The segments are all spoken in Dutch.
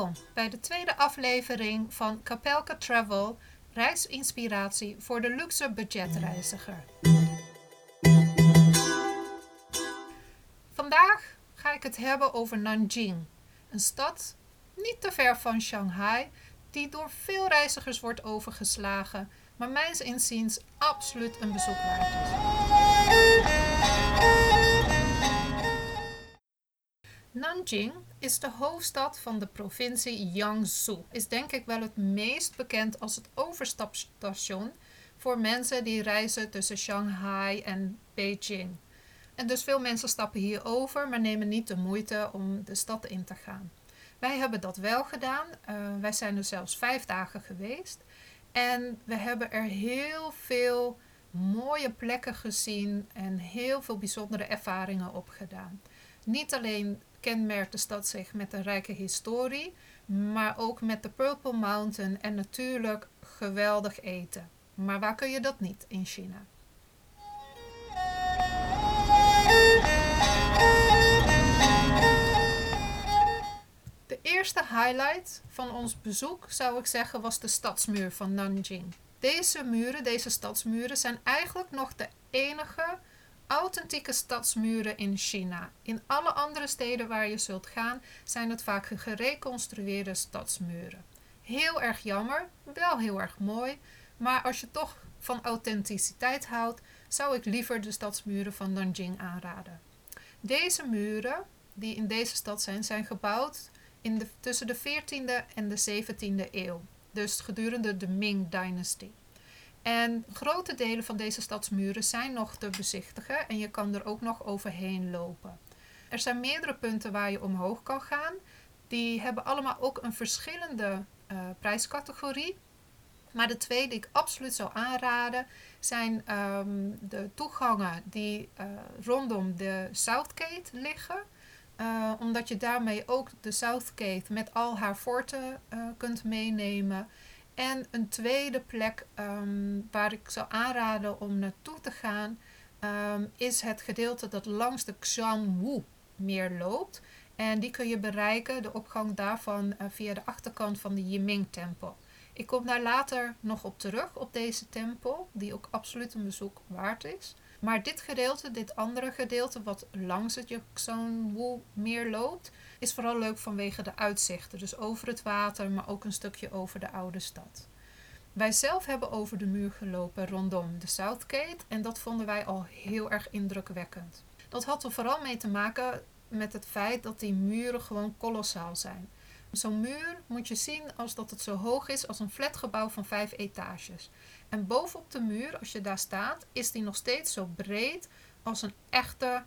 Welkom bij de tweede aflevering van Capelka Travel, reisinspiratie voor de luxe budgetreiziger. Vandaag ga ik het hebben over Nanjing, een stad niet te ver van Shanghai, die door veel reizigers wordt overgeslagen, maar mijns inziens absoluut een bezoek waard is. Nanjing is de hoofdstad van de provincie Jiangsu. Is denk ik wel het meest bekend als het overstapstation voor mensen die reizen tussen Shanghai en Beijing. En dus veel mensen stappen hier over, maar nemen niet de moeite om de stad in te gaan. Wij hebben dat wel gedaan. Uh, wij zijn er zelfs vijf dagen geweest. En we hebben er heel veel mooie plekken gezien en heel veel bijzondere ervaringen opgedaan. Niet alleen kenmerkt de stad zich met een rijke historie, maar ook met de Purple Mountain en natuurlijk geweldig eten. Maar waar kun je dat niet in China? De eerste highlight van ons bezoek zou ik zeggen was de stadsmuur van Nanjing. Deze muren, deze stadsmuren, zijn eigenlijk nog de enige authentieke stadsmuren in China. In alle andere steden waar je zult gaan, zijn het vaak gereconstrueerde stadsmuren. Heel erg jammer, wel heel erg mooi, maar als je toch van authenticiteit houdt, zou ik liever de stadsmuren van Nanjing aanraden. Deze muren, die in deze stad zijn, zijn gebouwd in de, tussen de 14e en de 17e eeuw, dus gedurende de Ming-dynastie. En grote delen van deze stadsmuren zijn nog te bezichtigen en je kan er ook nog overheen lopen. Er zijn meerdere punten waar je omhoog kan gaan. Die hebben allemaal ook een verschillende uh, prijscategorie. Maar de twee die ik absoluut zou aanraden zijn um, de toegangen die uh, rondom de Southgate liggen. Uh, omdat je daarmee ook de Southgate met al haar forten kunt meenemen. En een tweede plek um, waar ik zou aanraden om naartoe te gaan, um, is het gedeelte dat langs de Xiangwu meer loopt. En die kun je bereiken, de opgang daarvan, uh, via de achterkant van de Yiming-tempel. Ik kom daar later nog op terug, op deze tempel, die ook absoluut een bezoek waard is. Maar dit gedeelte, dit andere gedeelte wat langs het Wu meer loopt, is vooral leuk vanwege de uitzichten. Dus over het water, maar ook een stukje over de oude stad. Wij zelf hebben over de muur gelopen rondom de Southgate en dat vonden wij al heel erg indrukwekkend. Dat had er vooral mee te maken met het feit dat die muren gewoon kolossaal zijn. Zo'n muur moet je zien als dat het zo hoog is als een flatgebouw van vijf etages. En bovenop de muur, als je daar staat, is die nog steeds zo breed als een echte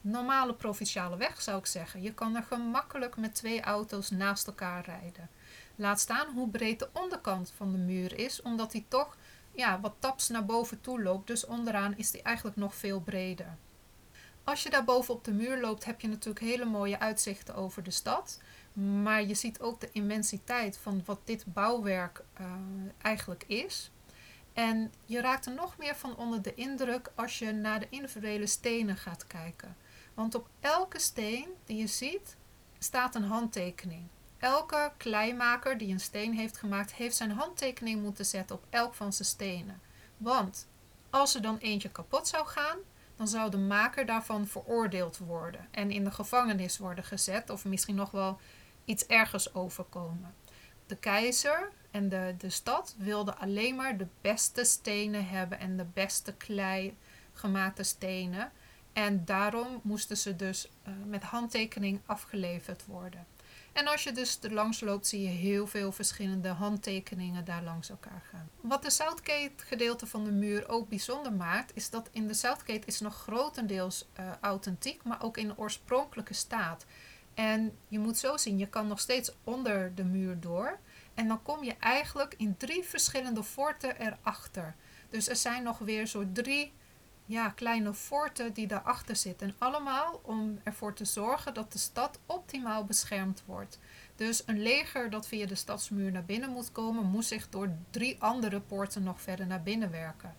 normale provinciale weg, zou ik zeggen. Je kan er gemakkelijk met twee auto's naast elkaar rijden. Laat staan hoe breed de onderkant van de muur is, omdat die toch ja, wat taps naar boven toe loopt. Dus onderaan is die eigenlijk nog veel breder. Als je daar boven op de muur loopt, heb je natuurlijk hele mooie uitzichten over de stad. Maar je ziet ook de immensiteit van wat dit bouwwerk uh, eigenlijk is. En je raakt er nog meer van onder de indruk als je naar de individuele stenen gaat kijken. Want op elke steen die je ziet staat een handtekening. Elke kleimaker die een steen heeft gemaakt, heeft zijn handtekening moeten zetten op elk van zijn stenen. Want als er dan eentje kapot zou gaan, dan zou de maker daarvan veroordeeld worden en in de gevangenis worden gezet of misschien nog wel iets ergers overkomen. De keizer en de, de stad wilden alleen maar de beste stenen hebben en de beste klei gemaakte stenen. En daarom moesten ze dus uh, met handtekening afgeleverd worden. En als je dus er langs loopt, zie je heel veel verschillende handtekeningen daar langs elkaar gaan. Wat de Southgate gedeelte van de muur ook bijzonder maakt, is dat in de Southgate is nog grotendeels uh, authentiek, maar ook in oorspronkelijke staat. En je moet zo zien, je kan nog steeds onder de muur door. En dan kom je eigenlijk in drie verschillende forten erachter. Dus er zijn nog weer zo drie ja, kleine forten die daarachter zitten. En allemaal om ervoor te zorgen dat de stad optimaal beschermd wordt. Dus een leger dat via de stadsmuur naar binnen moet komen, moet zich door drie andere poorten nog verder naar binnen werken.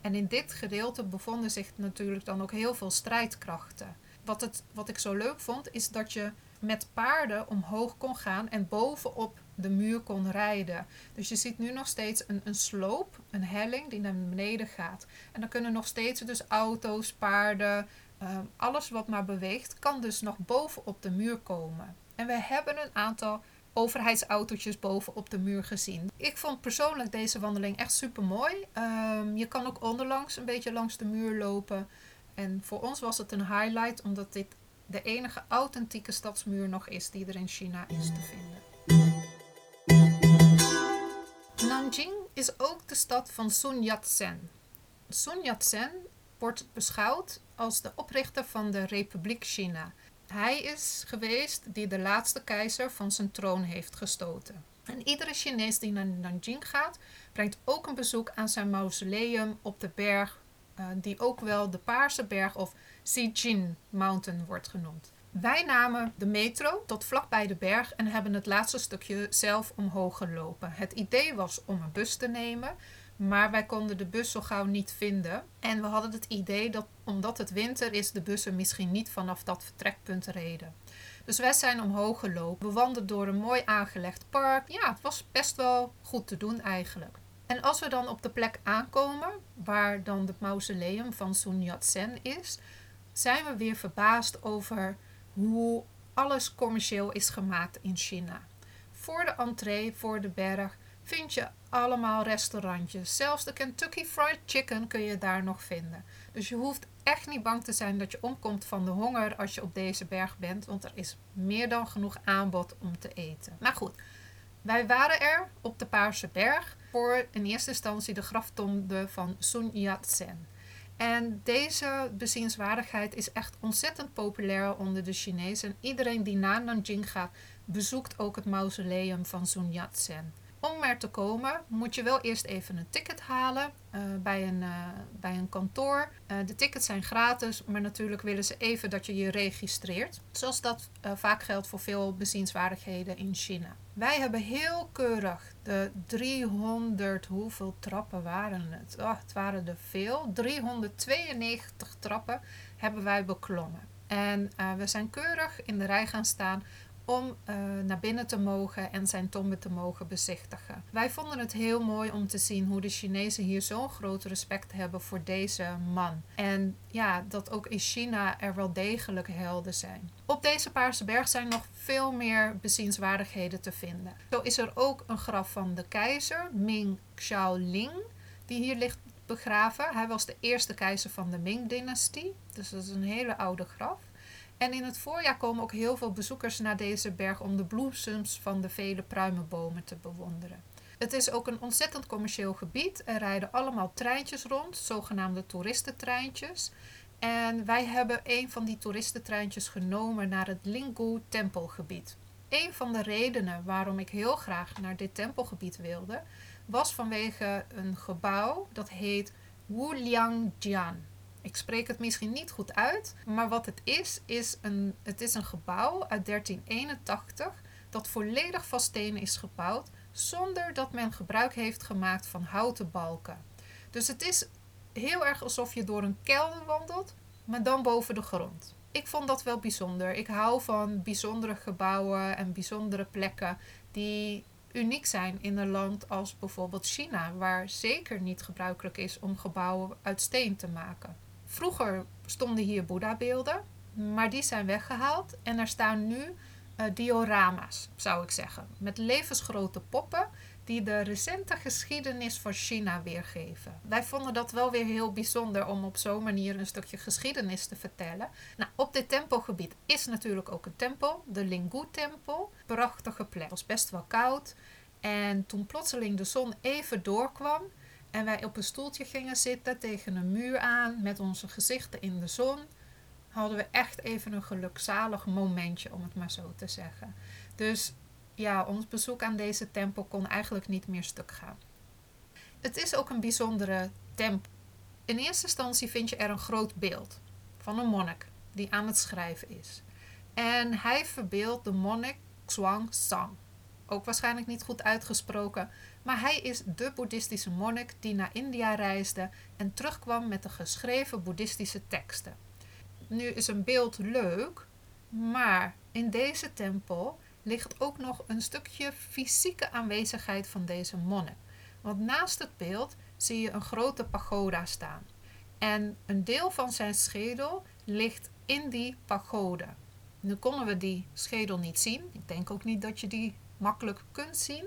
En in dit gedeelte bevonden zich natuurlijk dan ook heel veel strijdkrachten. Wat, het, wat ik zo leuk vond, is dat je met paarden omhoog kon gaan en bovenop de muur kon rijden. Dus je ziet nu nog steeds een, een sloop, een helling die naar beneden gaat. En dan kunnen nog steeds dus auto's, paarden, ehm, alles wat maar beweegt, kan dus nog bovenop de muur komen. En we hebben een aantal overheidsautootjes boven op de muur gezien. Ik vond persoonlijk deze wandeling echt super mooi. Ehm, je kan ook onderlangs een beetje langs de muur lopen. En voor ons was het een highlight, omdat dit de enige authentieke stadsmuur nog is die er in China is te vinden. Nanjing is ook de stad van Sun Yat-sen. Sun Yat-sen wordt beschouwd als de oprichter van de Republiek China. Hij is geweest die de laatste keizer van zijn troon heeft gestoten. En iedere Chinees die naar Nanjing gaat, brengt ook een bezoek aan zijn mausoleum op de berg, die ook wel de Paarse Berg of Xijin Mountain wordt genoemd. Wij namen de metro tot vlakbij de berg en hebben het laatste stukje zelf omhoog gelopen. Het idee was om een bus te nemen, maar wij konden de bus zo gauw niet vinden. En we hadden het idee dat omdat het winter is, de bussen misschien niet vanaf dat vertrekpunt reden. Dus wij zijn omhoog gelopen. We wandelden door een mooi aangelegd park. Ja, het was best wel goed te doen eigenlijk. En als we dan op de plek aankomen, waar dan het mausoleum van Sun Yat-sen is, zijn we weer verbaasd over hoe alles commercieel is gemaakt in China. Voor de entree, voor de berg, vind je allemaal restaurantjes. Zelfs de Kentucky Fried Chicken kun je daar nog vinden. Dus je hoeft echt niet bang te zijn dat je omkomt van de honger als je op deze berg bent, want er is meer dan genoeg aanbod om te eten. Maar goed, wij waren er op de Paarse Berg voor in eerste instantie de graftombe van Sun Yat-sen. En deze bezienswaardigheid is echt ontzettend populair onder de Chinezen. En iedereen die naar Nanjing gaat, bezoekt ook het mausoleum van Sun Yat-sen. Om er te komen moet je wel eerst even een ticket halen uh, bij, een, uh, bij een kantoor. Uh, de tickets zijn gratis, maar natuurlijk willen ze even dat je je registreert. Zoals dat vaak geldt voor veel bezienswaardigheden in China. Wij hebben heel keurig de 300, hoeveel trappen waren het? Oh, het waren er veel. 392 trappen hebben wij beklommen. En we zijn keurig in de rij gaan staan om uh, naar binnen te mogen en zijn tombe te mogen bezichtigen. Wij vonden het heel mooi om te zien hoe de Chinezen hier zo'n groot respect hebben voor deze man. En ja, dat ook in China er wel degelijk helden zijn. Op deze Paarse Berg zijn nog veel meer bezienswaardigheden te vinden. Zo is er ook een graf van de keizer, Ming Xiaoling, die hier ligt begraven. Hij was de eerste keizer van de Ming-dynastie, dus dat is een hele oude graf. En in het voorjaar komen ook heel veel bezoekers naar deze berg om de bloesems van de vele pruimenbomen te bewonderen. Het is ook een ontzettend commercieel gebied. Er rijden allemaal treintjes rond, zogenaamde toeristentreintjes. En wij hebben een van die toeristentreintjes genomen naar het Lingu tempelgebied. Een van de redenen waarom ik heel graag naar dit tempelgebied wilde, was vanwege een gebouw dat heet Wuliangjian. Ik spreek het misschien niet goed uit, maar wat het is, is een, het is een gebouw uit 1381 dat volledig van stenen is gebouwd zonder dat men gebruik heeft gemaakt van houten balken. Dus het is heel erg alsof je door een kelder wandelt, maar dan boven de grond. Ik vond dat wel bijzonder. Ik hou van bijzondere gebouwen en bijzondere plekken die uniek zijn in een land als bijvoorbeeld China, waar zeker niet gebruikelijk is om gebouwen uit steen te maken. Vroeger stonden hier Boeddha-beelden, maar die zijn weggehaald en er staan nu uh, diorama's, zou ik zeggen, met levensgrote poppen die de recente geschiedenis van China weergeven. Wij vonden dat wel weer heel bijzonder om op zo'n manier een stukje geschiedenis te vertellen. Nou, op dit tempelgebied is natuurlijk ook een tempel, de Lingu-tempel. Prachtige plek. Het was best wel koud. En toen plotseling de zon even doorkwam, en wij op een stoeltje gingen zitten tegen een muur aan met onze gezichten in de zon, hadden we echt even een gelukzalig momentje, om het maar zo te zeggen. Dus ja, ons bezoek aan deze tempel kon eigenlijk niet meer stuk gaan. Het is ook een bijzondere tempel. In eerste instantie vind je er een groot beeld van een monnik die aan het schrijven is. En hij verbeeldt de monnik Xuang Sang. Ook waarschijnlijk niet goed uitgesproken, maar hij is de boeddhistische monnik die naar India reisde en terugkwam met de geschreven boeddhistische teksten. Nu is een beeld leuk, maar in deze tempel ligt ook nog een stukje fysieke aanwezigheid van deze monnik. Want naast het beeld zie je een grote pagoda staan. En een deel van zijn schedel ligt in die pagode. Nu konden we die schedel niet zien. Ik denk ook niet dat je die makkelijk kunt zien.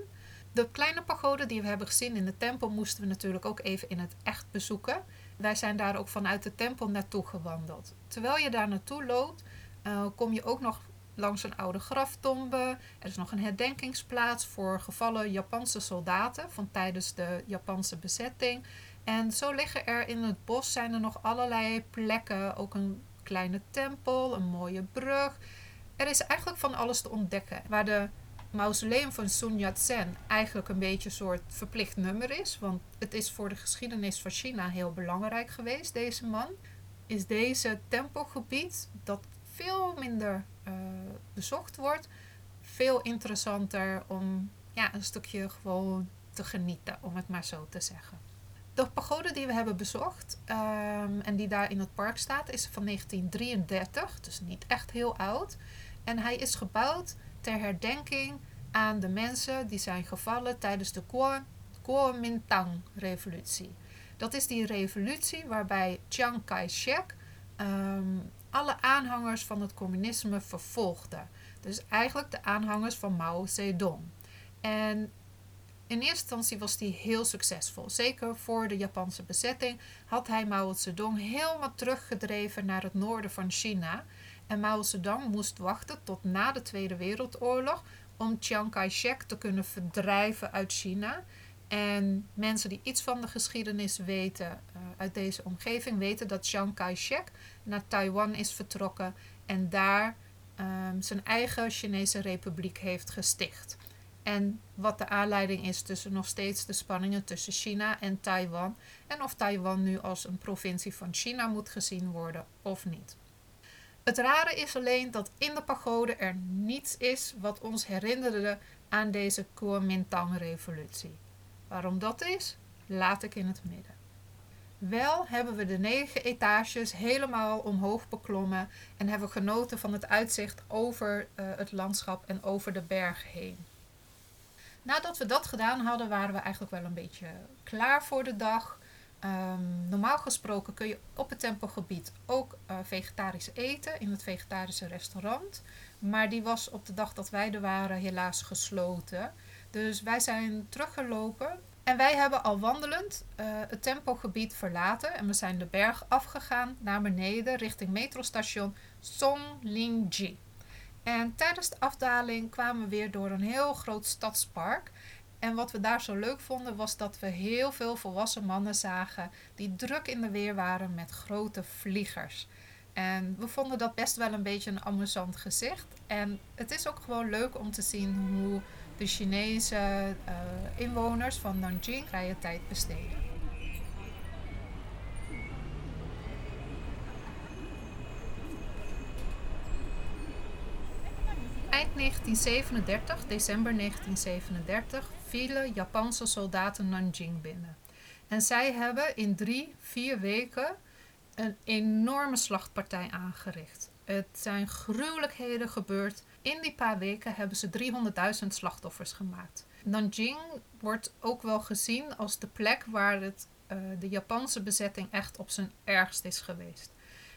De kleine pagode die we hebben gezien in de tempel moesten we natuurlijk ook even in het echt bezoeken. Wij zijn daar ook vanuit de tempel naartoe gewandeld. Terwijl je daar naartoe loopt, uh, kom je ook nog langs een oude graftombe. Er is nog een herdenkingsplaats voor gevallen Japanse soldaten van tijdens de Japanse bezetting. En zo liggen er in het bos zijn er nog allerlei plekken, ook een kleine tempel, een mooie brug. Er is eigenlijk van alles te ontdekken. Waar de mausoleum van Sun Yat-sen eigenlijk een beetje een soort verplicht nummer is. Want het is voor de geschiedenis van China heel belangrijk geweest, deze man. Is deze tempelgebied, dat veel minder uh, bezocht wordt, veel interessanter om ja, een stukje gewoon te genieten, om het maar zo te zeggen. De pagode die we hebben bezocht um, en die daar in het park staat, is van 1933, dus niet echt heel oud. En hij is gebouwd ter herdenking aan de mensen die zijn gevallen tijdens de Kuomintang-revolutie. Dat is die revolutie waarbij Chiang Kai-shek um, alle aanhangers van het communisme vervolgde. Dus eigenlijk de aanhangers van Mao Zedong. En in eerste instantie was hij heel succesvol. Zeker voor de Japanse bezetting had hij Mao Zedong helemaal teruggedreven naar het noorden van China. En Mao Zedong moest wachten tot na de Tweede Wereldoorlog om Chiang Kai-shek te kunnen verdrijven uit China. En mensen die iets van de geschiedenis weten uh, uit deze omgeving weten dat Chiang Kai-shek naar Taiwan is vertrokken en daar um, zijn eigen Chinese republiek heeft gesticht. En wat de aanleiding is tussen nog steeds de spanningen tussen China en Taiwan. En of Taiwan nu als een provincie van China moet gezien worden of niet. Het rare is alleen dat in de pagode er niets is wat ons herinnerde aan deze Kuomintang-revolutie. Waarom dat is, laat ik in het midden. Wel hebben we de negen etages helemaal omhoog beklommen en hebben genoten van het uitzicht over uh, het landschap en over de berg heen. Nadat we dat gedaan hadden, waren we eigenlijk wel een beetje klaar voor de dag. Um, normaal gesproken kun je op het tempelgebied ook uh, vegetarisch eten in het vegetarische restaurant. Maar die was op de dag dat wij er waren helaas gesloten. Dus wij zijn teruggelopen en wij hebben al wandelend uh, het tempelgebied verlaten en we zijn de berg afgegaan naar beneden richting metrostation Songlingji. En tijdens de afdaling kwamen we weer door een heel groot stadspark. En wat we daar zo leuk vonden was dat we heel veel volwassen mannen zagen die druk in de weer waren met grote vliegers. En we vonden dat best wel een beetje een amusant gezicht. En het is ook gewoon leuk om te zien hoe de Chinese uh, inwoners van Nanjing vrije tijd besteden. Eind 1937, december 1937, vielen Japanse soldaten Nanjing binnen. En zij hebben in drie, vier weken een enorme slachtpartij aangericht. Het zijn gruwelijkheden gebeurd in die paar weken hebben ze 300.000 slachtoffers gemaakt. Nanjing wordt ook wel gezien als de plek waar het, uh, de Japanse bezetting echt op zijn ergst is geweest.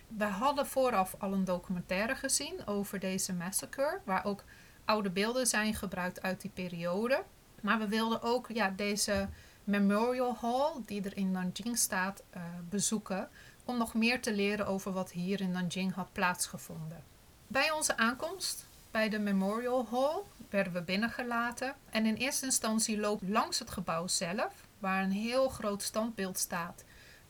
We hadden vooraf al een documentaire gezien over deze massacre, waar ook oude beelden zijn gebruikt uit die periode. Maar we wilden ook ja, deze Memorial Hall, die er in Nanjing staat, uh, bezoeken. Om nog meer te leren over wat hier in Nanjing had plaatsgevonden. Bij onze aankomst bij de Memorial Hall werden we binnengelaten. En in eerste instantie loopt langs het gebouw zelf, waar een heel groot standbeeld staat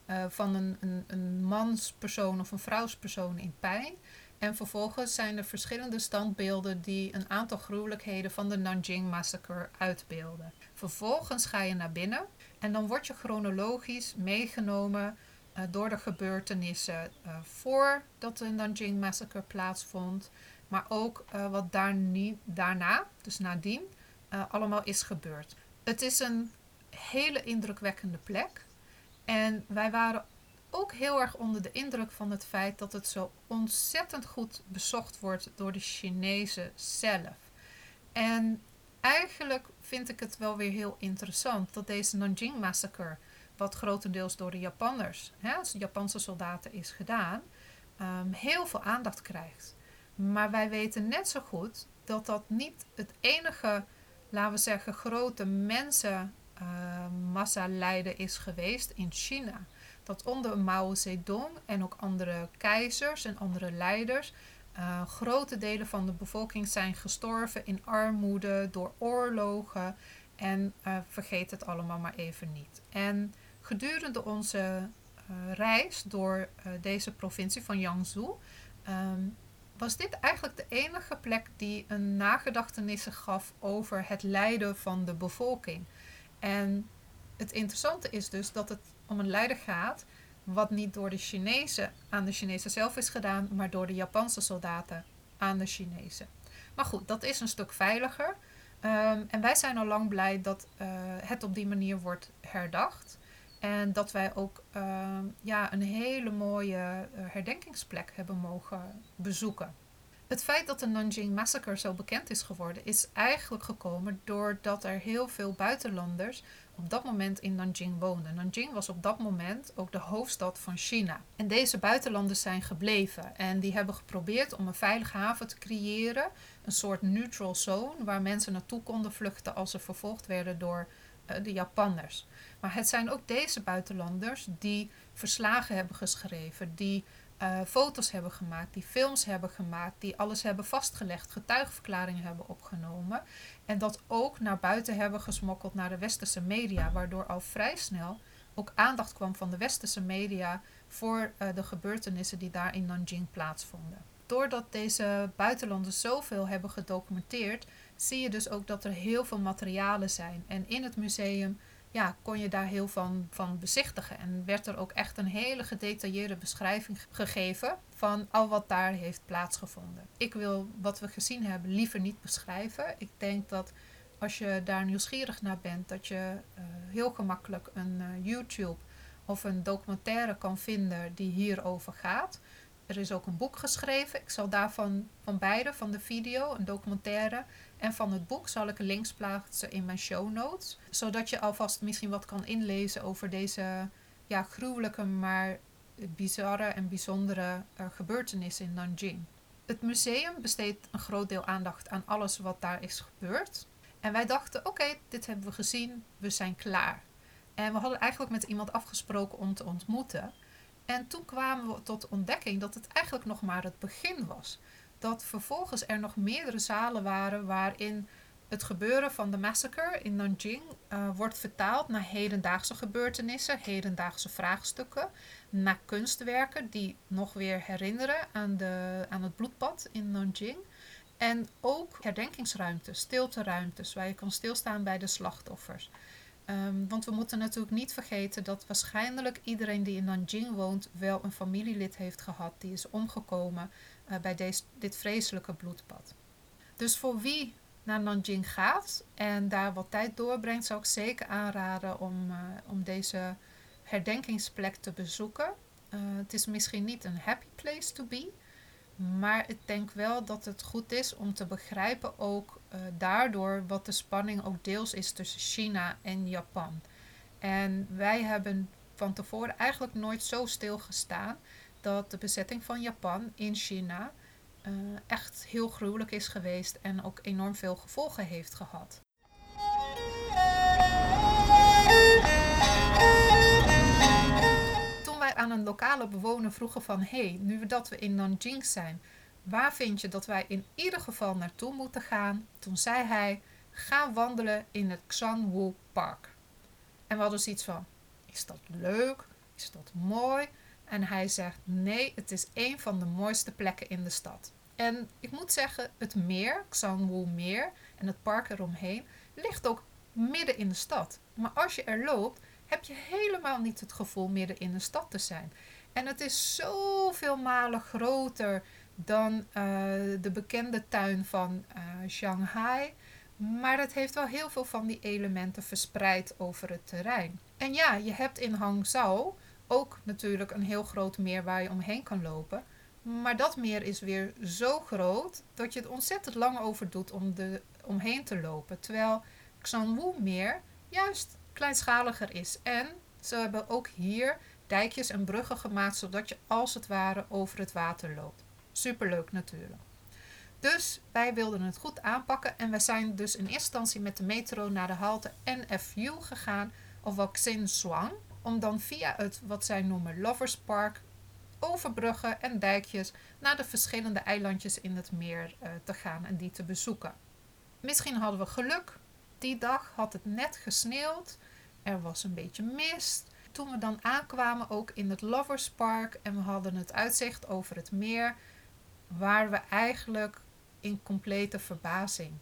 uh, van een, een, een manspersoon of een vrouwspersoon in pijn. En vervolgens zijn er verschillende standbeelden die een aantal gruwelijkheden van de Nanjing Massacre uitbeelden. Vervolgens ga je naar binnen en dan word je chronologisch meegenomen uh, door de gebeurtenissen uh, voordat de Nanjing Massacre plaatsvond, maar ook uh, wat daar daarna, dus nadien, allemaal is gebeurd. Het is een hele indrukwekkende plek. En wij waren ook heel erg onder de indruk van het feit dat het zo ontzettend goed bezocht wordt door de Chinezen zelf. En eigenlijk vind ik het wel weer heel interessant dat deze Nanjing Massacre, wat grotendeels door de Japanners, hè, Japanse soldaten is gedaan, um, heel veel aandacht krijgt. Maar wij weten net zo goed dat dat niet het enige, laten we zeggen, grote mensenmassa uh, lijden is geweest in China. Dat onder Mao Zedong en ook andere keizers en andere leiders uh, grote delen van de bevolking zijn gestorven in armoede, door oorlogen en uh, vergeet het allemaal maar even niet. En gedurende onze uh, reis door deze provincie van Jiangsu um, was dit eigenlijk de enige plek die een nagedachtenis gaf over het lijden van de bevolking. En het interessante is dus dat het om een lijden gaat wat niet door de Chinezen aan de Chinezen zelf is gedaan, maar door de Japanse soldaten aan de Chinezen. Maar goed, dat is een stuk veiliger. Um, en wij zijn al lang blij dat uh, het op die manier wordt herdacht. En dat wij ook uh, ja, een hele mooie uh, herdenkingsplek hebben mogen bezoeken. Het feit dat de Nanjing Massacre zo bekend is geworden, is eigenlijk gekomen doordat er heel veel buitenlanders op dat moment in Nanjing woonden. Nanjing was op dat moment ook de hoofdstad van China. En deze buitenlanders zijn gebleven en die hebben geprobeerd om een veilige haven te creëren, een soort neutral zone waar mensen naartoe konden vluchten als ze vervolgd werden door uh, de Japanners. Maar het zijn ook deze buitenlanders die verslagen hebben geschreven, die uh, foto's hebben gemaakt, die films hebben gemaakt, die alles hebben vastgelegd, getuigverklaringen hebben opgenomen. En dat ook naar buiten hebben gesmokkeld naar de westerse media, waardoor al vrij snel ook aandacht kwam van de westerse media voor uh, de gebeurtenissen die daar in Nanjing plaatsvonden. Doordat deze buitenlanders zoveel hebben gedocumenteerd, zie je dus ook dat er heel veel materialen zijn. En in het museum ja, kon je daar heel van, van bezichtigen. En werd er ook echt een hele gedetailleerde beschrijving gegeven van al wat daar heeft plaatsgevonden. Ik wil wat we gezien hebben liever niet beschrijven. Ik denk dat als je daar nieuwsgierig naar bent, dat je uh, heel gemakkelijk een uh, YouTube of een documentaire kan vinden die hierover gaat. Er is ook een boek geschreven. Ik zal daarvan van beide, van de video, een documentaire en van het boek, zal ik links plaatsen in mijn show notes. Zodat je alvast misschien wat kan inlezen over deze ja, gruwelijke, maar bizarre en bijzondere uh, gebeurtenissen in Nanjing. Het museum besteedt een groot deel aandacht aan alles wat daar is gebeurd. En wij dachten, oké, dit hebben we gezien, we zijn klaar. En we hadden eigenlijk met iemand afgesproken om te ontmoeten. En toen kwamen we tot ontdekking dat het eigenlijk nog maar het begin was. Dat vervolgens er nog meerdere zalen waren waarin het gebeuren van de massacre in Nanjing uh, wordt vertaald naar hedendaagse gebeurtenissen, hedendaagse vraagstukken, naar kunstwerken die nog weer herinneren aan, de, aan het bloedbad in Nanjing. En ook herdenkingsruimtes, stilteruimtes, waar je kan stilstaan bij de slachtoffers. Um, want we moeten natuurlijk niet vergeten dat waarschijnlijk iedereen die in Nanjing woont wel een familielid heeft gehad die is omgekomen uh, bij deze, dit vreselijke bloedbad. Dus voor wie naar Nanjing gaat en daar wat tijd doorbrengt, zou ik zeker aanraden om, uh, om deze herdenkingsplek te bezoeken. Uh, het is misschien niet een happy place to be, maar ik denk wel dat het goed is om te begrijpen ook uh, daardoor wat de spanning ook deels is tussen China en Japan. En wij hebben van tevoren eigenlijk nooit zo stilgestaan dat de bezetting van Japan in China uh, echt heel gruwelijk is geweest en ook enorm veel gevolgen heeft gehad. Aan een lokale bewoner vroegen van hey, nu dat we in Nanjing zijn, waar vind je dat wij in ieder geval naartoe moeten gaan? Toen zei hij, ga wandelen in het Xanwu Park. En we hadden zoiets van, is dat leuk? Is dat mooi? En hij zegt, nee, het is een van de mooiste plekken in de stad. En ik moet zeggen, het meer, Xanwu Meer en het park eromheen, ligt ook midden in de stad. Maar als je er loopt, heb je helemaal niet het gevoel midden in de stad te zijn. En het is zoveel malen groter dan uh, de bekende tuin van uh, Shanghai. Maar het heeft wel heel veel van die elementen verspreid over het terrein. En ja, je hebt in Hangzhou ook natuurlijk een heel groot meer waar je omheen kan lopen. Maar dat meer is weer zo groot dat je het ontzettend lang over doet om er omheen te lopen. Terwijl Xanwu meer juist kleinschaliger is. En ze hebben ook hier dijkjes en bruggen gemaakt zodat je als het ware over het water loopt. Superleuk natuurlijk. Dus wij wilden het goed aanpakken en we zijn dus in eerste instantie met de metro naar de halte NFU gegaan, of Xin Suang, om dan via het wat zij noemen Lovers Park over bruggen en dijkjes naar de verschillende eilandjes in het meer uh, te gaan en die te bezoeken. Misschien hadden we geluk. Die dag had het net gesneeuwd. Er was een beetje mist. Toen we dan aankwamen ook in het Lovers Park en we hadden het uitzicht over het meer, waren we eigenlijk in complete verbazing.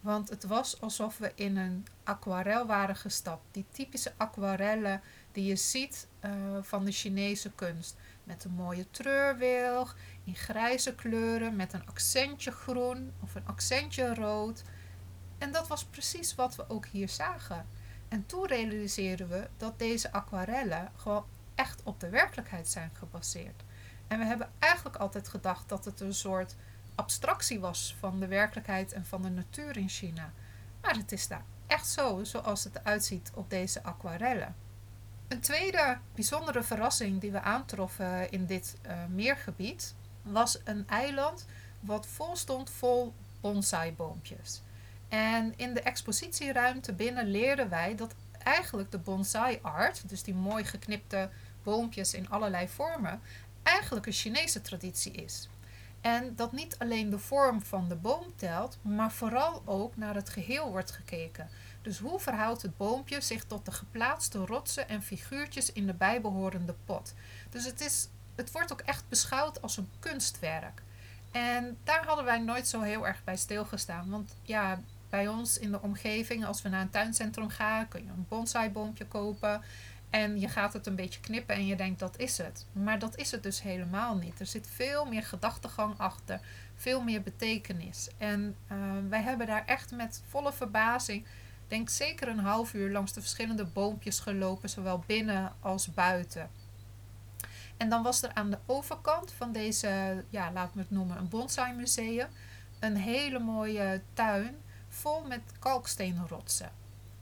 Want het was alsof we in een aquarel waren gestapt. Die typische aquarellen die je ziet uh, van de Chinese kunst. Met een mooie treurwilg, in grijze kleuren, met een accentje groen of een accentje rood. En dat was precies wat we ook hier zagen. En toen realiseerden we dat deze aquarellen gewoon echt op de werkelijkheid zijn gebaseerd. En we hebben eigenlijk altijd gedacht dat het een soort abstractie was van de werkelijkheid en van de natuur in China. Maar het is daar echt zo, zoals het eruit ziet op deze aquarellen. Een tweede bijzondere verrassing die we aantroffen in dit uh, meergebied was een eiland wat vol stond vol bonsaiboompjes. En in de expositieruimte binnen leerden wij dat eigenlijk de bonsai art, dus die mooi geknipte boompjes in allerlei vormen, eigenlijk een Chinese traditie is. En dat niet alleen de vorm van de boom telt, maar vooral ook naar het geheel wordt gekeken. Dus hoe verhoudt het boompje zich tot de geplaatste rotsen en figuurtjes in de bijbehorende pot? Dus het, is, het wordt ook echt beschouwd als een kunstwerk. En daar hadden wij nooit zo heel erg bij stilgestaan. Want ja, bij ons in de omgeving, als we naar een tuincentrum gaan, kun je een bonsaiboompje kopen. En je gaat het een beetje knippen en je denkt dat is het. Maar dat is het dus helemaal niet. Er zit veel meer gedachtegang achter, veel meer betekenis. En uh, wij hebben daar echt met volle verbazing, denk zeker een half uur langs de verschillende boompjes gelopen, zowel binnen als buiten. En dan was er aan de overkant van deze, ja, laten we het noemen, een bonsai museum, een hele mooie tuin vol met kalksteenrotsen.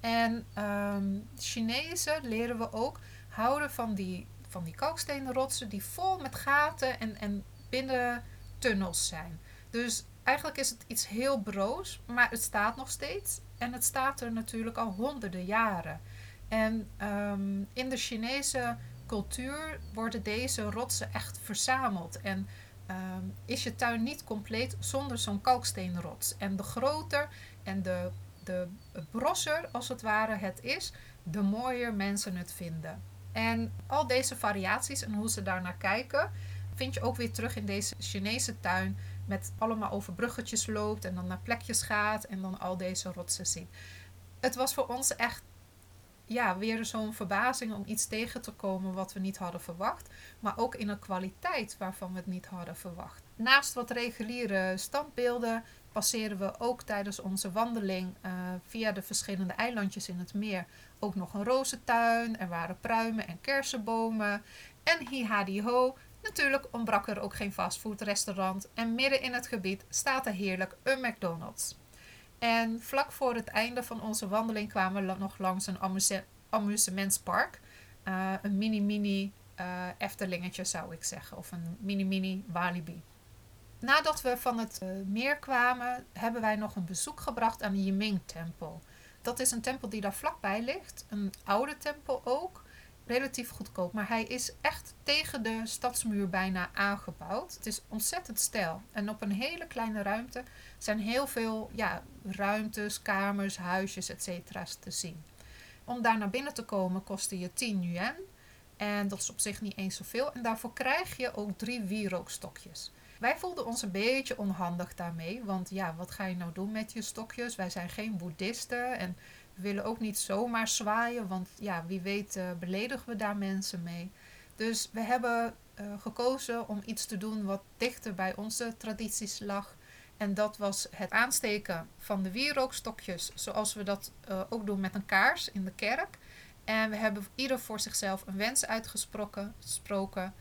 En um, Chinezen leren we ook houden van die, van die kalkstenen rotsen die vol met gaten en, en binnen tunnels zijn. Dus eigenlijk is het iets heel broos, maar het staat nog steeds. En het staat er natuurlijk al honderden jaren. En um, in de Chinese cultuur worden deze rotsen echt verzameld. En um, is je tuin niet compleet zonder zo'n kalksteenrots. En de groter en de de brosser als het ware het is, de mooier mensen het vinden. En al deze variaties en hoe ze daar naar kijken, vind je ook weer terug in deze Chinese tuin. Met allemaal over bruggetjes loopt en dan naar plekjes gaat en dan al deze rotsen ziet. Het was voor ons echt ja, weer zo'n verbazing om iets tegen te komen wat we niet hadden verwacht. Maar ook in een kwaliteit waarvan we het niet hadden verwacht. Naast wat reguliere standbeelden passeren we ook tijdens onze wandeling uh, via de verschillende eilandjes in het meer ook nog een rozentuin. Er waren pruimen en kersenbomen. En hi ho, natuurlijk ontbrak er ook geen fastfoodrestaurant. En midden in het gebied staat er heerlijk een McDonald's. En vlak voor het einde van onze wandeling kwamen we nog langs een amuse amusementspark. Uh, een mini-mini uh, Eftelingetje zou ik zeggen. Of een mini-mini Walibi. Nadat we van het uh, meer kwamen, hebben wij nog een bezoek gebracht aan de Yiming-tempel. Dat is een tempel die daar vlakbij ligt. Een oude tempel ook. Relatief goedkoop. Maar hij is echt tegen de stadsmuur bijna aangebouwd. Het is ontzettend stijl. En op een hele kleine ruimte zijn heel veel ja, ruimtes, kamers, huisjes, etc. te zien. Om daar naar binnen te komen kostte je 10 yuan. En dat is op zich niet eens zoveel. En daarvoor krijg je ook drie wierookstokjes. Wij voelden ons een beetje onhandig daarmee. Want ja, wat ga je nou doen met je stokjes? Wij zijn geen boeddhisten en we willen ook niet zomaar zwaaien. Want ja, wie weet uh, beledigen we daar mensen mee. Dus we hebben uh, gekozen om iets te doen wat dichter bij onze tradities lag. En dat was het aansteken van de wierookstokjes, zoals we dat uh, ook doen met een kaars in de kerk. En we hebben ieder voor zichzelf een wens uitgesproken. Gesproken,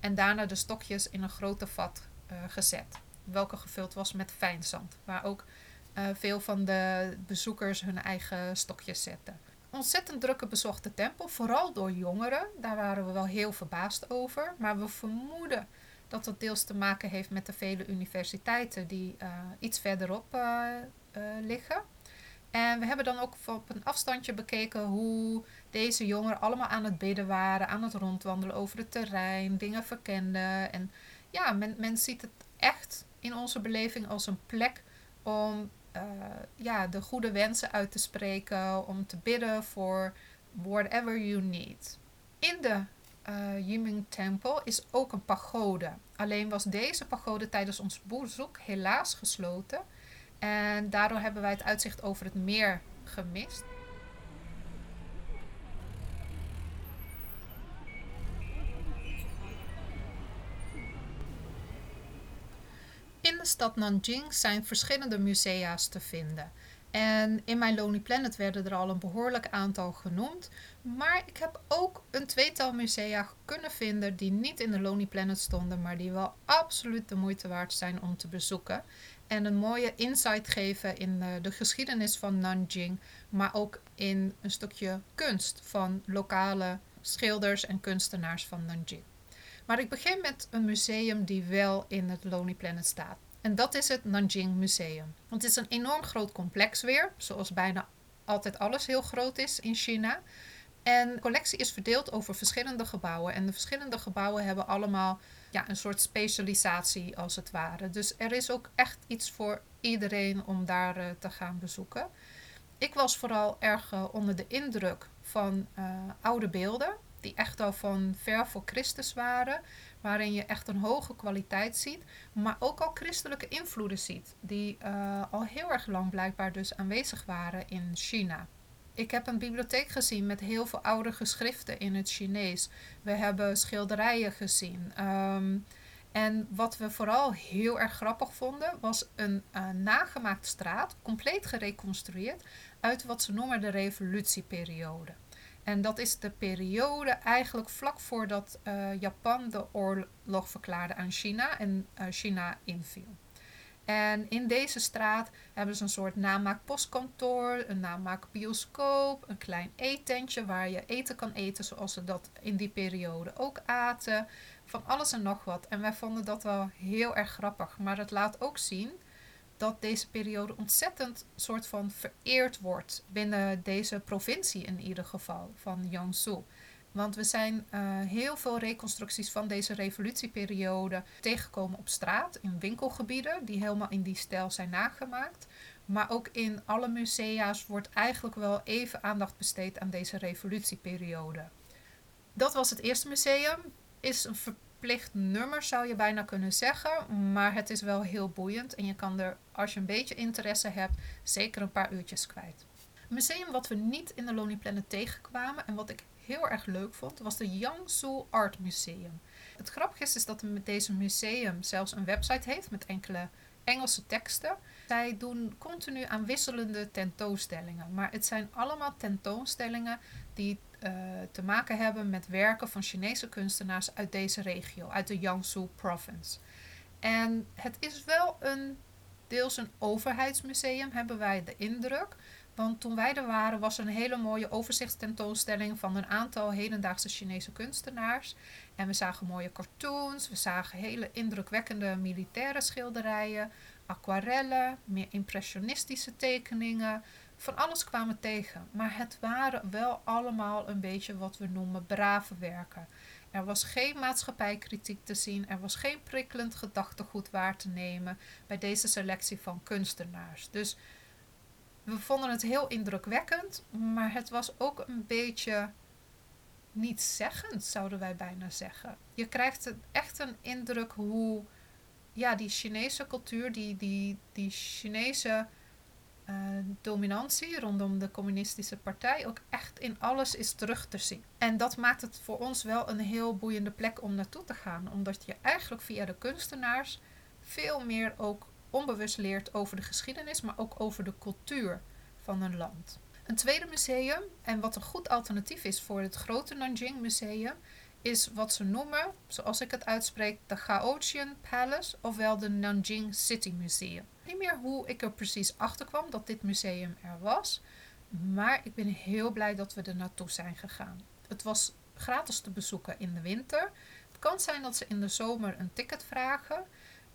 en daarna de stokjes in een grote vat gezet. Welke gevuld was met fijnzand. Waar ook uh, veel van de bezoekers hun eigen stokjes zetten. Ontzettend drukke bezochte tempel, vooral door jongeren. Daar waren we wel heel verbaasd over. Maar we vermoeden dat dat deels te maken heeft met de vele universiteiten die uh, iets verderop liggen. En we hebben dan ook op een afstandje bekeken hoe deze jongeren allemaal aan het bidden waren, aan het rondwandelen over het terrein, dingen verkenden. En ja, men, men ziet het echt in onze beleving als een plek om uh, ja, de goede wensen uit te spreken, om te bidden voor whatever you need. In de uh, Yiming Temple is ook een pagode. Alleen was deze pagode tijdens ons bezoek helaas gesloten. En daardoor hebben wij het uitzicht over het meer gemist. Stad Nanjing zijn verschillende musea's te vinden. En in mijn Lonely Planet werden er al een behoorlijk aantal genoemd. Maar ik heb ook een tweetal musea kunnen vinden die niet in de Lonely Planet stonden, maar die wel absoluut de moeite waard zijn om te bezoeken. En een mooie insight geven in de, de geschiedenis van Nanjing, maar ook in een stukje kunst van lokale schilders en kunstenaars van Nanjing. Maar ik begin met een museum die wel in het Lonely Planet staat. En dat is het Nanjing Museum. Het is een enorm groot complex weer, zoals bijna altijd alles heel groot is in China. En de collectie is verdeeld over verschillende gebouwen. En de verschillende gebouwen hebben allemaal ja, een soort specialisatie als het ware. Dus er is ook echt iets voor iedereen om daar uh, te gaan bezoeken. Ik was vooral erg uh, onder de indruk van uh, oude beelden, die echt al van ver voor Christus waren, waarin je echt een hoge kwaliteit ziet, maar ook al christelijke invloeden ziet, die al heel erg lang blijkbaar dus aanwezig waren in China. Ik heb een bibliotheek gezien met heel veel oude geschriften in het Chinees. We hebben schilderijen gezien. Um, en wat we vooral heel erg grappig vonden, was een uh, nagemaakte straat, compleet gereconstrueerd, uit wat ze noemen de revolutieperiode. En dat is de periode eigenlijk vlak voordat uh, Japan de oorlog verklaarde aan China en uh, China inviel. En in deze straat hebben ze een soort namaakpostkantoor, een namaakbioscoop, een klein eetentje waar je eten kan eten zoals ze dat in die periode ook aten. Van alles en nog wat. En wij vonden dat wel heel erg grappig. Maar het laat ook zien dat deze periode ontzettend soort van vereerd wordt binnen deze provincie in ieder geval van Jiangsu. Want we zijn uh, heel veel reconstructies van deze revolutieperiode tegengekomen op straat, in winkelgebieden, die helemaal in die stijl zijn nagemaakt. Maar ook in alle musea's wordt eigenlijk wel even aandacht besteed aan deze revolutieperiode. Dat was het eerste museum. Is een verplicht nummer, zou je bijna kunnen zeggen. Maar het is wel heel boeiend. En je kan er, als je een beetje interesse hebt, zeker een paar uurtjes kwijt. Een museum wat we niet in de Lonely Planet tegenkwamen en wat ik heel erg leuk vond, was de Yangsu Art Museum. Het grappige is, is dat deze museum zelfs een website heeft met enkele Engelse teksten. Zij doen continu aan wisselende tentoonstellingen, maar het zijn allemaal tentoonstellingen die uh, te maken hebben met werken van Chinese kunstenaars uit deze regio, uit de Jiangsu province. En het is wel een deels een overheidsmuseum, hebben wij de indruk. Want toen wij er waren, was er een hele mooie overzichtstentoonstelling van een aantal hedendaagse Chinese kunstenaars. En we zagen mooie cartoons, we zagen hele indrukwekkende militaire schilderijen, aquarellen, meer impressionistische tekeningen. Van alles kwamen tegen. Maar het waren wel allemaal een beetje wat we noemen brave werken. Er was geen maatschappijkritiek te zien, er was geen prikkelend gedachtegoed waar te nemen bij deze selectie van kunstenaars. Dus we vonden het heel indrukwekkend, maar het was ook een beetje niet zeggend, zouden wij bijna zeggen. Je krijgt echt een indruk hoe ja, die Chinese cultuur, die, die, die Chinese uh, dominantie rondom de communistische partij ook echt in alles is terug te zien. En dat maakt het voor ons wel een heel boeiende plek om naartoe te gaan, omdat je eigenlijk via de kunstenaars veel meer ook onbewust leert over de geschiedenis, maar ook over de cultuur van een land. Een tweede museum, en wat een goed alternatief is voor het grote Nanjing Museum, is wat ze noemen, zoals ik het uitspreek, de Gaotian Palace, ofwel de Nanjing City Museum. Niet meer hoe ik er precies achter kwam dat dit museum er was, maar ik ben heel blij dat we er naartoe zijn gegaan. Het was gratis te bezoeken in de winter. Het kan zijn dat ze in de zomer een ticket vragen.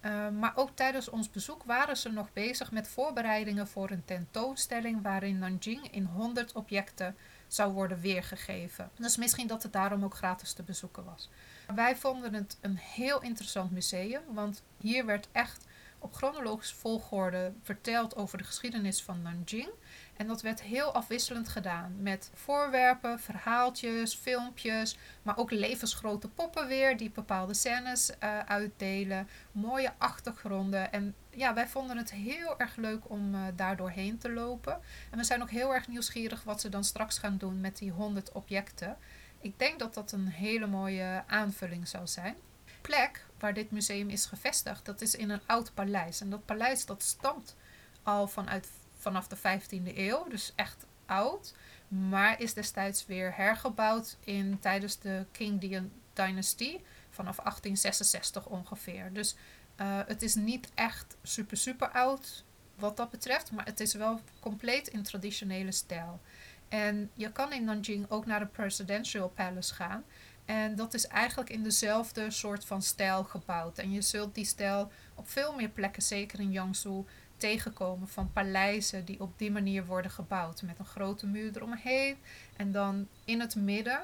Uh, maar ook tijdens ons bezoek waren ze nog bezig met voorbereidingen voor een tentoonstelling waarin Nanjing in 100 objecten zou worden weergegeven. Dus misschien dat het daarom ook gratis te bezoeken was. Wij vonden het een heel interessant museum, want hier werd echt op chronologische volgorde verteld over de geschiedenis van Nanjing. En dat werd heel afwisselend gedaan met voorwerpen, verhaaltjes, filmpjes, maar ook levensgrote poppen weer die bepaalde scènes uh, uitdelen, mooie achtergronden. En ja, wij vonden het heel erg leuk om uh, daar doorheen te lopen. En we zijn ook heel erg nieuwsgierig wat ze dan straks gaan doen met die 100 objecten. Ik denk dat dat een hele mooie aanvulling zou zijn. Plek waar dit museum is gevestigd, dat is in een oud paleis. En dat paleis dat stamt al vanuit vanaf de 15e eeuw, dus echt oud. Maar is destijds weer hergebouwd in, tijdens de King Dynasty vanaf 1866 ongeveer. Dus uh, het is niet echt super super oud wat dat betreft, maar het is wel compleet in traditionele stijl. En je kan in Nanjing ook naar de Presidential Palace gaan. En dat is eigenlijk in dezelfde soort van stijl gebouwd. En je zult die stijl op veel meer plekken, zeker in Jiangsu, tegenkomen van paleizen die op die manier worden gebouwd. Met een grote muur eromheen. En dan in het midden,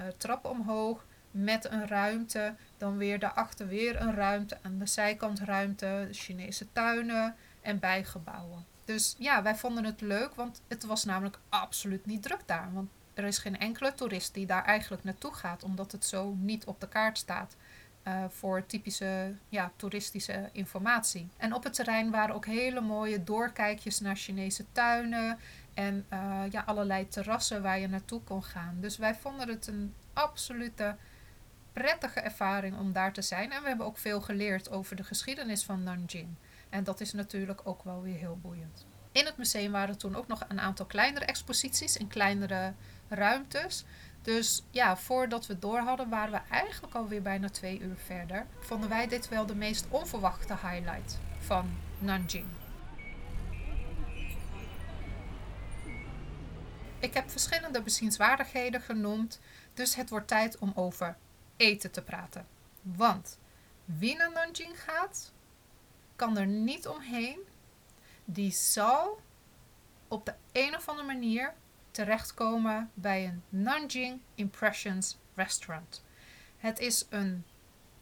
uh, trap omhoog, met een ruimte. Dan weer daarachter weer een ruimte. Aan de zijkant ruimte, Chinese tuinen en bijgebouwen. Dus ja, wij vonden het leuk, want het was namelijk absoluut niet druk daar. Want er is geen enkele toerist die daar eigenlijk naartoe gaat, omdat het zo niet op de kaart staat. Uh, voor typische ja, toeristische informatie. En op het terrein waren ook hele mooie doorkijkjes naar Chinese tuinen en uh, ja, allerlei terrassen waar je naartoe kon gaan. Dus wij vonden het een absolute prettige ervaring om daar te zijn. En we hebben ook veel geleerd over de geschiedenis van Nanjing. En dat is natuurlijk ook wel weer heel boeiend. In het museum waren toen ook nog een aantal kleinere exposities in kleinere ruimtes. Dus ja, voordat we door hadden, waren we eigenlijk alweer bijna twee uur verder. Vonden wij dit wel de meest onverwachte highlight van Nanjing. Ik heb verschillende bezienswaardigheden genoemd, dus het wordt tijd om over eten te praten. Want wie naar Nanjing gaat, kan er niet omheen. Die zal op de een of andere manier terechtkomen bij een Nanjing Impressions Restaurant. Het is een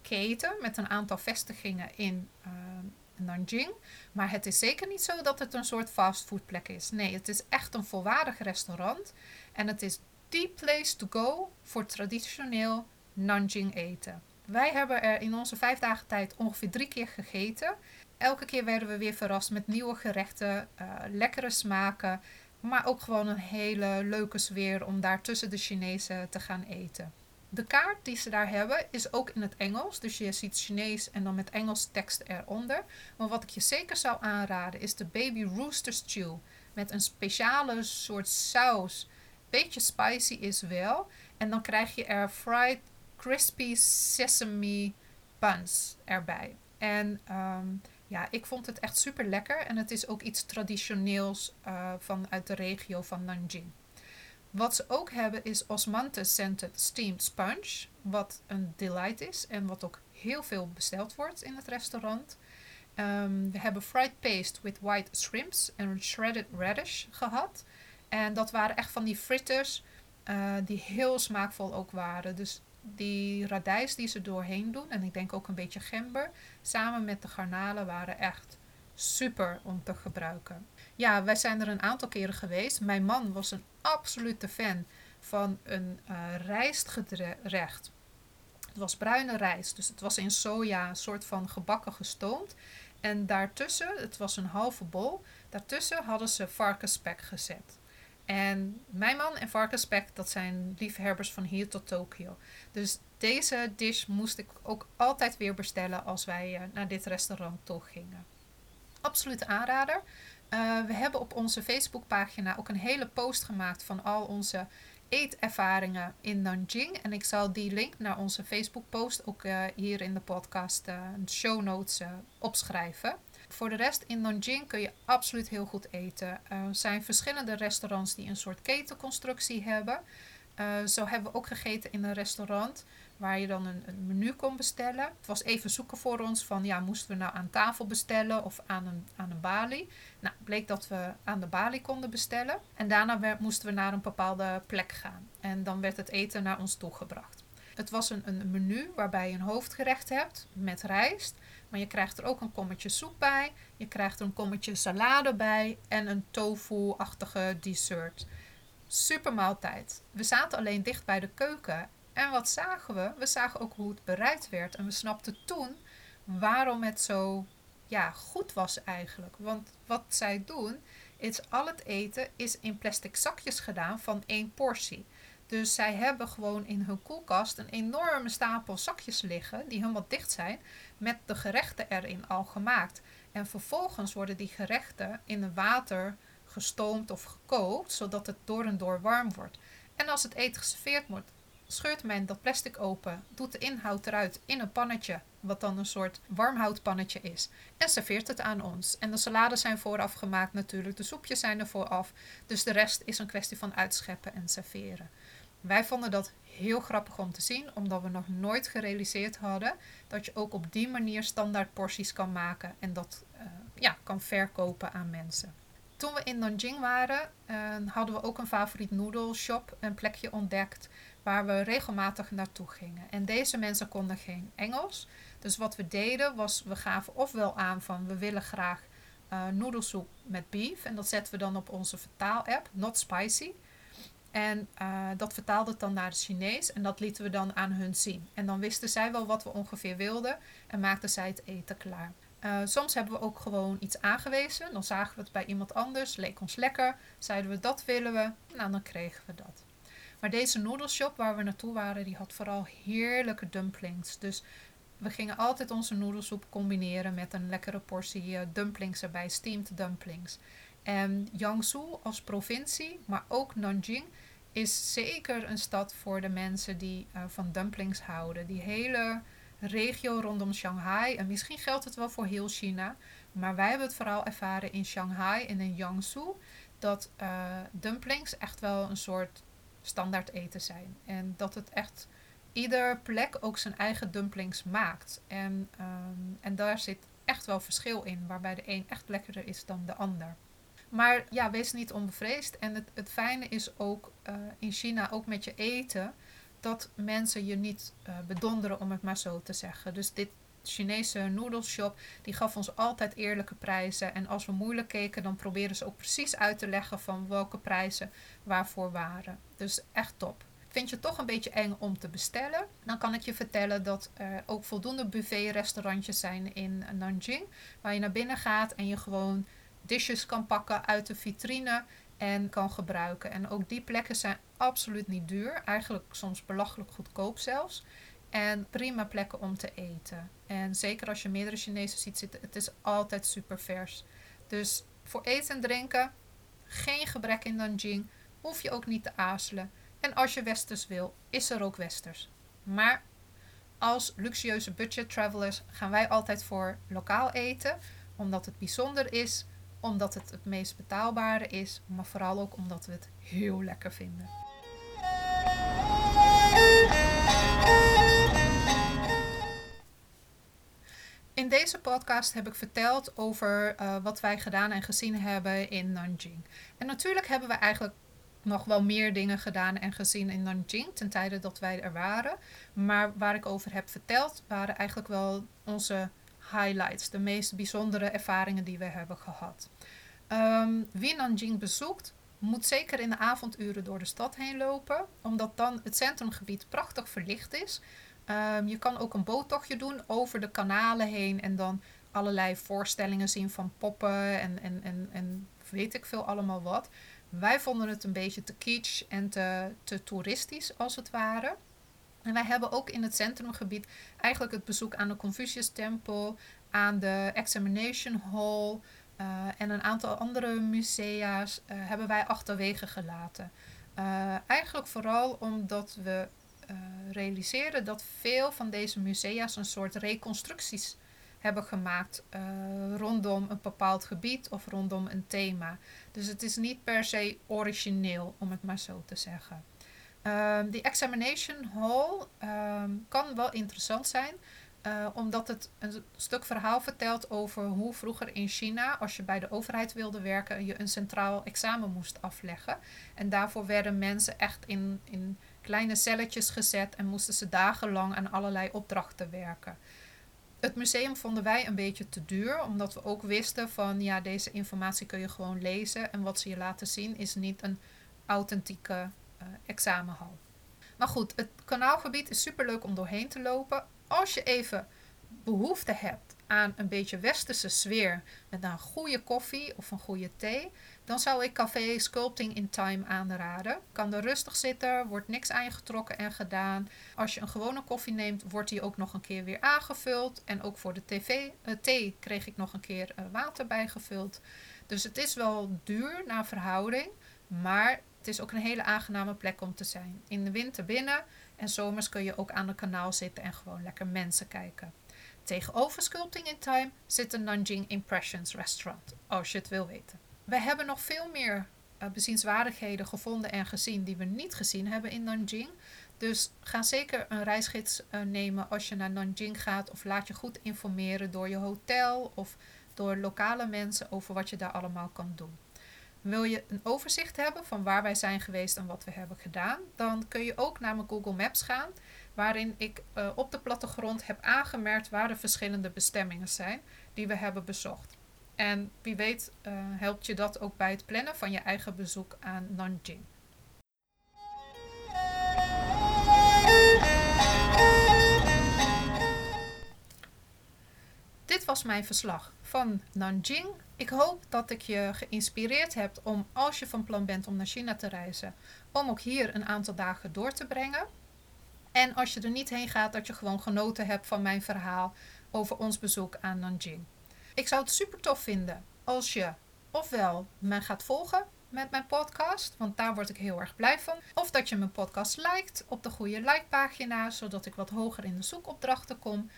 keten met een aantal vestigingen in uh, Nanjing. Maar het is zeker niet zo dat het een soort fastfoodplek is. Nee, het is echt een volwaardig restaurant. En het is the place to go voor traditioneel Nanjing eten. Wij hebben er in onze vijf dagen tijd ongeveer drie keer gegeten. Elke keer werden we weer verrast met nieuwe gerechten, uh, lekkere smaken. Maar ook gewoon een hele leuke sfeer om daar tussen de Chinezen te gaan eten. De kaart die ze daar hebben is ook in het Engels. Dus je ziet Chinees en dan met Engels tekst eronder. Maar wat ik je zeker zou aanraden is de Baby Rooster Stew. Met een speciale soort saus. Beetje spicy is wel. En dan krijg je er fried crispy sesame buns erbij. En um, ja, ik vond het echt super lekker. En het is ook iets traditioneels uh, van uit de regio van Nanjing. Wat ze ook hebben is Osmanthus Scented Steamed Sponge. Wat een delight is en wat ook heel veel besteld wordt in het restaurant. Um, we hebben fried paste with white shrimps en shredded radish gehad. En dat waren echt van die fritters uh, die heel smaakvol ook waren. Dus die radijs die ze doorheen doen, en ik denk ook een beetje gember, samen met de garnalen waren echt super om te gebruiken. Ja, wij zijn er een aantal keren geweest. Mijn man was een absolute fan van een uh, rijstgerecht. Het was bruine rijst, dus het was in soja, een soort van gebakken gestoomd. En daartussen, het was een halve bol, daartussen hadden ze varkensspek gezet. En mijn man en varkensspek, dat zijn liefhebbers van hier tot Tokio. Dus deze dish moest ik ook altijd weer bestellen als wij uh, naar dit restaurant toe gingen. Absolute aanrader. Uh, we hebben op onze Facebookpagina ook een hele post gemaakt van al onze eetervaringen in Nanjing. En ik zal die link naar onze Facebook-post ook uh, hier in de podcast, uh, show notes, opschrijven. Voor de rest, in Nanjing kun je absoluut heel goed eten. er zijn verschillende restaurants die een soort ketenconstructie hebben. zo hebben we ook gegeten in een restaurant waar je dan een, een, menu kon bestellen. Het was even zoeken voor ons van ja, moesten we nou aan tafel bestellen of aan een, aan een balie. Nou, bleek dat we aan de balie konden bestellen. En daarna moesten we naar een bepaalde plek gaan. En dan werd het eten naar ons toegebracht. Het was een, een menu waarbij je een hoofdgerecht hebt met rijst. Maar je krijgt er ook een kommetje soep bij. Je krijgt er een kommetje salade bij. En een tofu-achtige dessert. Super maaltijd. We zaten alleen dicht bij de keuken. En wat zagen we? We zagen ook hoe het bereid werd. En we snapten toen waarom het zo ja, goed was eigenlijk. Want wat zij doen, is al het eten is in plastic zakjes gedaan van één portie. Dus zij hebben gewoon in hun koelkast een enorme stapel zakjes liggen, die helemaal dicht zijn, met de gerechten erin al gemaakt. En vervolgens worden die gerechten in het water gestoomd of gekookt, zodat het door en door warm wordt. En als het eten geserveerd wordt, scheurt men dat plastic open, doet de inhoud eruit in een pannetje, wat dan een soort warmhoutpannetje is, en serveert het aan ons. En de salades zijn vooraf gemaakt natuurlijk, de soepjes zijn er vooraf, dus de rest is een kwestie van uitscheppen en serveren. Wij vonden dat heel grappig om te zien, omdat we nog nooit gerealiseerd hadden dat je ook op die manier standaard porties kan maken en dat uh, ja, kan verkopen aan mensen. Toen we in Nanjing waren, uh, hadden we ook een favoriet noedelshop, een plekje ontdekt waar we regelmatig naartoe gingen. En deze mensen konden geen Engels. Dus wat we deden was, we gaven ofwel aan van we willen graag uh, noedelsoep met beef. En dat zetten we dan op onze vertaal-app, not spicy. En uh, dat vertaalde het dan naar het Chinees en dat lieten we dan aan hun zien. En dan wisten zij wel wat we ongeveer wilden en maakten zij het eten klaar. Uh, soms hebben we ook gewoon iets aangewezen. Dan zagen we het bij iemand anders, leek ons lekker. Zeiden we dat willen we, nou dan kregen we dat. Maar deze noedelshop waar we naartoe waren, die had vooral heerlijke dumplings. Dus we gingen altijd onze noedelsoep combineren met een lekkere portie uh, dumplings erbij, steamed dumplings. En Jiangsu als provincie, maar ook Nanjing, is zeker een stad voor de mensen die uh, van dumplings houden. Die hele regio rondom Shanghai, en misschien geldt het wel voor heel China, maar wij hebben het vooral ervaren in Shanghai en in Jiangsu, dat uh, dumplings echt wel een soort standaard eten zijn. En dat het echt ieder plek ook zijn eigen dumplings maakt. En, um, en daar zit echt wel verschil in, waarbij de een echt lekkerder is dan de ander. Maar ja, wees niet onbevreesd. En het, het fijne is ook uh, in China, ook met je eten, dat mensen je niet uh, bedonderen, om het maar zo te zeggen. Dus dit Chinese noedelshop, die gaf ons altijd eerlijke prijzen. En als we moeilijk keken, dan probeerden ze ook precies uit te leggen van welke prijzen waarvoor waren. Dus echt top. Vind je het toch een beetje eng om te bestellen? Dan kan ik je vertellen dat er ook voldoende buffet-restaurantjes zijn in Nanjing. Waar je naar binnen gaat en je gewoon dishes kan pakken uit de vitrine en kan gebruiken. En ook die plekken zijn absoluut niet duur. Eigenlijk soms belachelijk goedkoop zelfs. En prima plekken om te eten. En zeker als je meerdere Chinezen ziet zitten, het is altijd super vers. Dus voor eten en drinken, geen gebrek in Nanjing. Hoef je ook niet te aarzelen. En als je westers wil, is er ook westers. Maar als luxueuze budget travelers gaan wij altijd voor lokaal eten, omdat het bijzonder is, omdat het het meest betaalbare is, maar vooral ook omdat we het heel lekker vinden. In deze podcast heb ik verteld over uh, wat wij gedaan en gezien hebben in Nanjing. En natuurlijk hebben we eigenlijk nog wel meer dingen gedaan en gezien in Nanjing ten tijde dat wij er waren. Maar waar ik over heb verteld waren eigenlijk wel onze highlights, de meest bijzondere ervaringen die we hebben gehad. Um, wie Nanjing bezoekt, moet zeker in de avonduren door de stad heen lopen, omdat dan het centrumgebied prachtig verlicht is. Um, je kan ook een boottochtje doen over de kanalen heen en dan allerlei voorstellingen zien van poppen en, en, en, en weet ik veel allemaal wat. Wij vonden het een beetje te kitsch en te, te toeristisch als het ware. En wij hebben ook in het centrumgebied eigenlijk het bezoek aan de Confucius Tempel, aan de Examination Hall, en een aantal andere musea's hebben wij achterwege gelaten. eigenlijk vooral omdat we realiseren dat veel van deze musea's een soort reconstructies hebben gemaakt rondom een bepaald gebied of rondom een thema. Dus het is niet per se origineel, om het maar zo te zeggen. Um, die examination hall um, kan wel interessant zijn, uh, omdat het een stuk verhaal vertelt over hoe vroeger in China, als je bij de overheid wilde werken, je een centraal examen moest afleggen. En daarvoor werden mensen echt in, in kleine celletjes gezet en moesten ze dagenlang aan allerlei opdrachten werken. Het museum vonden wij een beetje te duur, omdat we ook wisten van ja, deze informatie kun je gewoon lezen en wat ze je laten zien is niet een authentieke examenhal. Maar goed, het kanaalgebied is super leuk om doorheen te lopen. Als je even behoefte hebt aan een beetje westerse sfeer met een goede koffie of een goede thee, dan zou ik Café Sculpting in Time aanraden. Kan er rustig zitten, wordt niks aangetrokken en gedaan. Als je een gewone koffie neemt, wordt die ook nog een keer weer aangevuld. En ook voor de tv, uh, thee kreeg ik nog een keer uh, water bijgevuld. Dus het is wel duur naar verhouding, maar het is ook een hele aangename plek om te zijn. In de winter binnen en zomers kun je ook aan het kanaal zitten en gewoon lekker mensen kijken. Tegenover Sculpting in Time zit een Nanjing Impressions restaurant, als je het wil weten. We hebben nog veel meer uh, bezienswaardigheden gevonden en gezien die we niet gezien hebben in Nanjing. Dus ga zeker een reisgids uh, nemen als je naar Nanjing gaat of laat je goed informeren door je hotel of door lokale mensen over wat je daar allemaal kan doen. Wil je een overzicht hebben van waar wij zijn geweest en wat we hebben gedaan, dan kun je ook naar mijn Google Maps gaan, waarin ik uh, op de plattegrond heb aangemerkt waar de verschillende bestemmingen zijn die we hebben bezocht. En wie weet uh, helpt je dat ook bij het plannen van je eigen bezoek aan Nanjing. Dit was mijn verslag van Nanjing. Ik hoop dat ik je geïnspireerd heb om, als je van plan bent om naar China te reizen, om ook hier een aantal dagen door te brengen. En als je er niet heen gaat, dat je gewoon genoten hebt van mijn verhaal over ons bezoek aan Nanjing. Ik zou het super tof vinden als je ofwel mij gaat volgen met mijn podcast, want daar word ik heel erg blij van. Of dat je mijn podcast liked op de goede like-pagina, zodat ik wat hoger in de zoekopdrachten kom.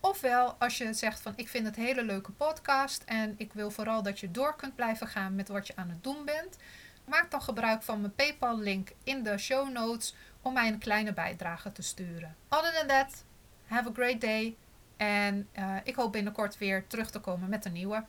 Ofwel als je zegt van ik vind het een hele leuke podcast en ik wil vooral dat je door kunt blijven gaan met wat je aan het doen bent. Maak dan gebruik van mijn PayPal link in de show notes om mij een kleine bijdrage te sturen. Other than that, have a great day. En uh, ik hoop binnenkort weer terug te komen met een nieuwe.